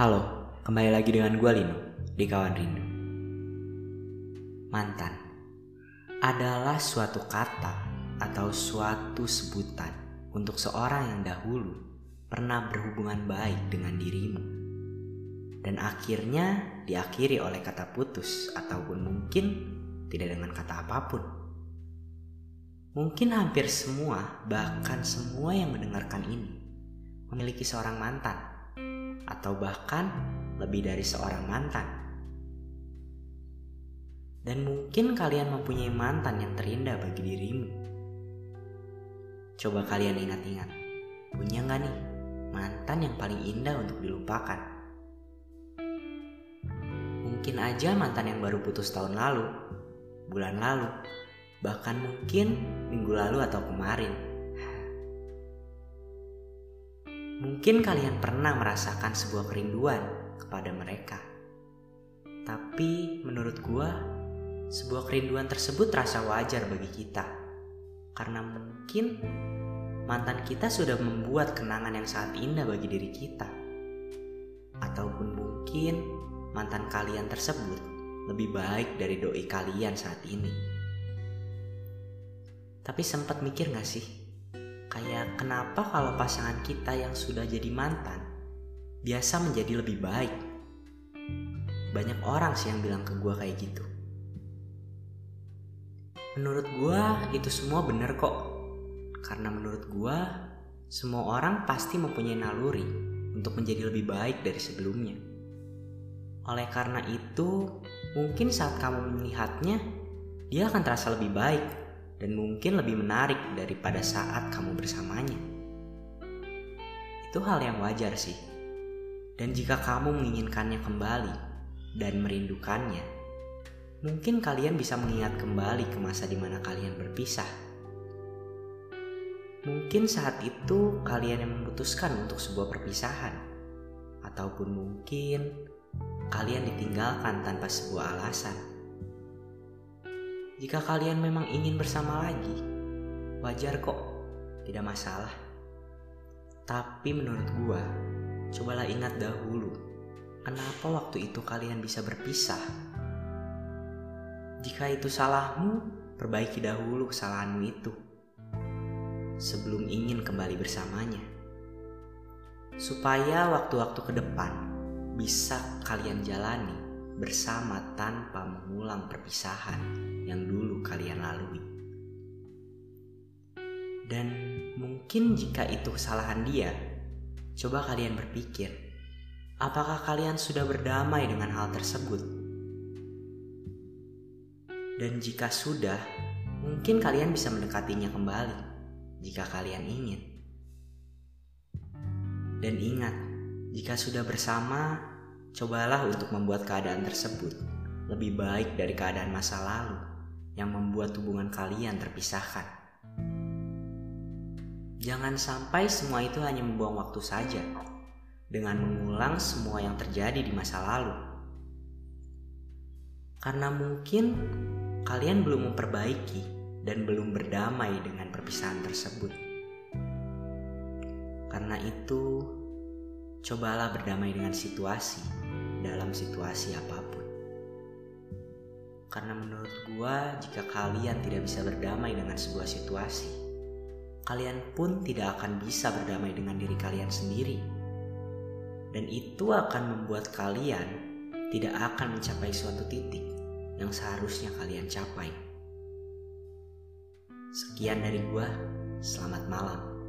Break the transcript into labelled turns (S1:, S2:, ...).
S1: Halo, kembali lagi dengan gue Lino di Kawan Rindu. Mantan adalah suatu kata atau suatu sebutan untuk seorang yang dahulu pernah berhubungan baik dengan dirimu dan akhirnya diakhiri oleh kata putus ataupun mungkin tidak dengan kata apa pun. Mungkin hampir semua, bahkan semua yang mendengarkan ini memiliki seorang mantan atau bahkan lebih dari seorang mantan. Dan mungkin kalian mempunyai mantan yang terindah bagi dirimu. Coba kalian ingat-ingat, punya nggak nih mantan yang paling indah untuk dilupakan? Mungkin aja mantan yang baru putus tahun lalu, bulan lalu, bahkan mungkin minggu lalu atau kemarin Mungkin kalian pernah merasakan sebuah kerinduan kepada mereka. Tapi menurut gua, sebuah kerinduan tersebut terasa wajar bagi kita. Karena mungkin mantan kita sudah membuat kenangan yang sangat indah bagi diri kita. Ataupun mungkin mantan kalian tersebut lebih baik dari doi kalian saat ini. Tapi sempat mikir gak sih? Kayak kenapa kalau pasangan kita yang sudah jadi mantan biasa menjadi lebih baik? Banyak orang sih yang bilang ke gue kayak gitu. Menurut gue itu semua bener kok. Karena menurut gue semua orang pasti mempunyai naluri untuk menjadi lebih baik dari sebelumnya. Oleh karena itu, mungkin saat kamu melihatnya, dia akan terasa lebih baik dan mungkin lebih menarik daripada saat kamu bersamanya. Itu hal yang wajar sih. Dan jika kamu menginginkannya kembali dan merindukannya, mungkin kalian bisa mengingat kembali ke masa di mana kalian berpisah. Mungkin saat itu kalian yang memutuskan untuk sebuah perpisahan, ataupun mungkin kalian ditinggalkan tanpa sebuah alasan jika kalian memang ingin bersama lagi, wajar kok, tidak masalah. Tapi menurut gua, cobalah ingat dahulu, kenapa waktu itu kalian bisa berpisah. Jika itu salahmu, perbaiki dahulu kesalahanmu itu sebelum ingin kembali bersamanya. Supaya waktu-waktu ke depan bisa kalian jalani bersama tanpa mengulang perpisahan yang dulu kalian lalui. Dan mungkin jika itu kesalahan dia, coba kalian berpikir, apakah kalian sudah berdamai dengan hal tersebut? Dan jika sudah, mungkin kalian bisa mendekatinya kembali jika kalian ingin. Dan ingat, jika sudah bersama, cobalah untuk membuat keadaan tersebut lebih baik dari keadaan masa lalu yang membuat hubungan kalian terpisahkan. Jangan sampai semua itu hanya membuang waktu saja dengan mengulang semua yang terjadi di masa lalu. Karena mungkin kalian belum memperbaiki dan belum berdamai dengan perpisahan tersebut. Karena itu, cobalah berdamai dengan situasi dalam situasi apa pun. Karena menurut gua, jika kalian tidak bisa berdamai dengan sebuah situasi, kalian pun tidak akan bisa berdamai dengan diri kalian sendiri. Dan itu akan membuat kalian tidak akan mencapai suatu titik yang seharusnya kalian capai. Sekian dari gua, selamat malam.